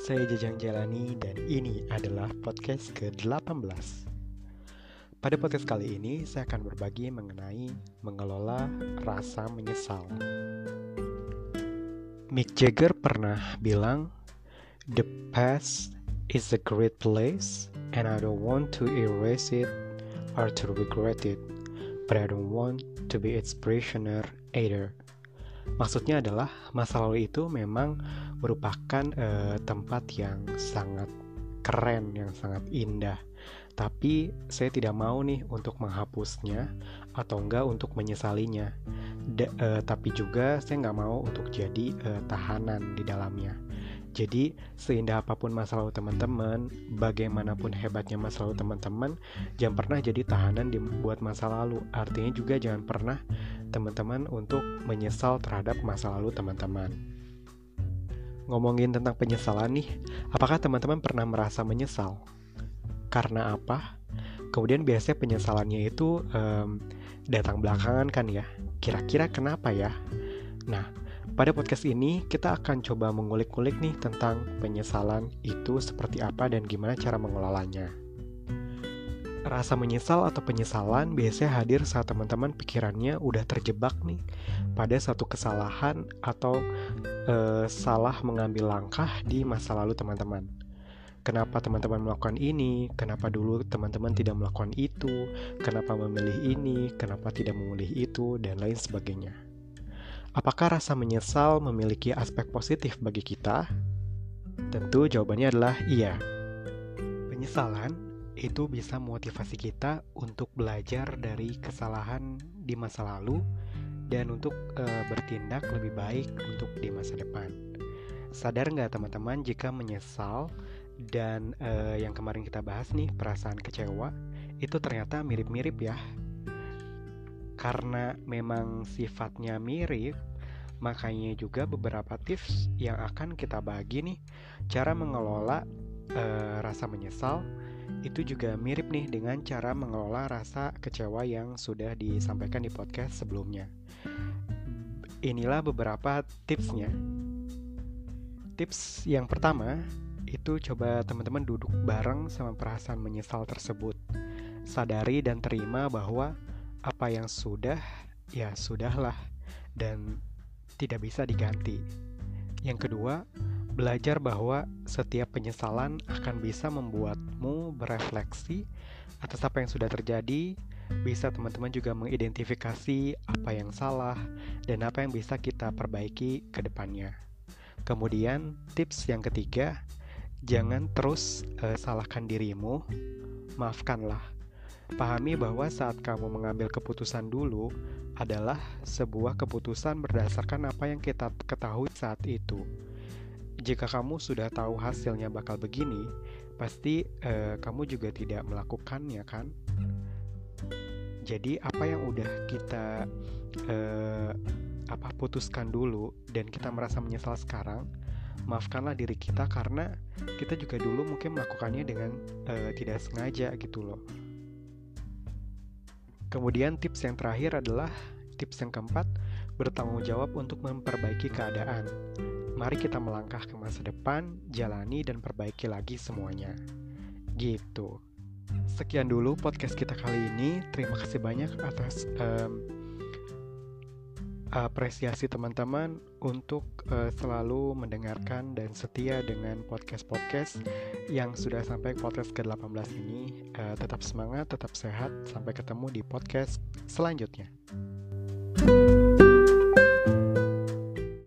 saya Jajang Jalani dan ini adalah podcast ke-18. Pada podcast kali ini saya akan berbagi mengenai mengelola rasa menyesal. Mick Jagger pernah bilang, "The past is a great place and I don't want to erase it or to regret it, but I don't want to be its prisoner either." Maksudnya adalah masa lalu itu memang merupakan uh, tempat yang sangat keren, yang sangat indah. Tapi saya tidak mau nih untuk menghapusnya atau enggak untuk menyesalinya. D uh, tapi juga saya nggak mau untuk jadi uh, tahanan di dalamnya. Jadi seindah apa pun masa lalu teman-teman, bagaimanapun hebatnya masa lalu teman-teman, jangan pernah jadi tahanan dibuat masa lalu. Artinya juga jangan pernah teman-teman untuk menyesal terhadap masa lalu teman-teman. Ngomongin tentang penyesalan nih, apakah teman-teman pernah merasa menyesal? Karena apa? Kemudian biasanya penyesalannya itu um, datang belakangan kan ya. Kira-kira kenapa ya? Nah, pada podcast ini kita akan coba mengulik-ulik nih tentang penyesalan itu seperti apa dan gimana cara mengelolanya. Rasa menyesal atau penyesalan biasanya hadir saat teman-teman pikirannya udah terjebak nih pada satu kesalahan atau e, salah mengambil langkah di masa lalu teman-teman. Kenapa teman-teman melakukan ini? Kenapa dulu teman-teman tidak melakukan itu? Kenapa memilih ini? Kenapa tidak memilih itu? Dan lain sebagainya. Apakah rasa menyesal memiliki aspek positif bagi kita? Tentu jawabannya adalah iya. Penyesalan itu bisa memotivasi kita untuk belajar dari kesalahan di masa lalu dan untuk e, bertindak lebih baik untuk di masa depan. Sadar nggak teman-teman jika menyesal dan e, yang kemarin kita bahas nih perasaan kecewa itu ternyata mirip-mirip ya karena memang sifatnya mirip, makanya juga beberapa tips yang akan kita bagi nih cara mengelola e, rasa menyesal itu juga mirip nih dengan cara mengelola rasa kecewa yang sudah disampaikan di podcast sebelumnya. Inilah beberapa tipsnya. Tips yang pertama itu coba teman-teman duduk bareng sama perasaan menyesal tersebut. Sadari dan terima bahwa apa yang sudah ya sudahlah dan tidak bisa diganti. Yang kedua, belajar bahwa setiap penyesalan akan bisa membuatmu berefleksi atas apa yang sudah terjadi. Bisa teman-teman juga mengidentifikasi apa yang salah dan apa yang bisa kita perbaiki ke depannya. Kemudian, tips yang ketiga, jangan terus uh, salahkan dirimu, maafkanlah Pahami bahwa saat kamu mengambil keputusan dulu adalah sebuah keputusan berdasarkan apa yang kita ketahui saat itu. Jika kamu sudah tahu hasilnya bakal begini, pasti eh, kamu juga tidak melakukannya, kan? Jadi apa yang udah kita eh, apa putuskan dulu dan kita merasa menyesal sekarang, maafkanlah diri kita karena kita juga dulu mungkin melakukannya dengan uh, tidak sengaja gitu loh. Kemudian tips yang terakhir adalah tips yang keempat, bertanggung jawab untuk memperbaiki keadaan. Mari kita melangkah ke masa depan, jalani dan perbaiki lagi semuanya. Gitu. Sekian dulu podcast kita kali ini. Terima kasih banyak atas um, apresiasi teman-teman untuk uh, selalu mendengarkan dan setia dengan podcast-podcast yang sudah sampai podcast ke-18 ini. Uh, tetap semangat, tetap sehat. Sampai ketemu di podcast selanjutnya.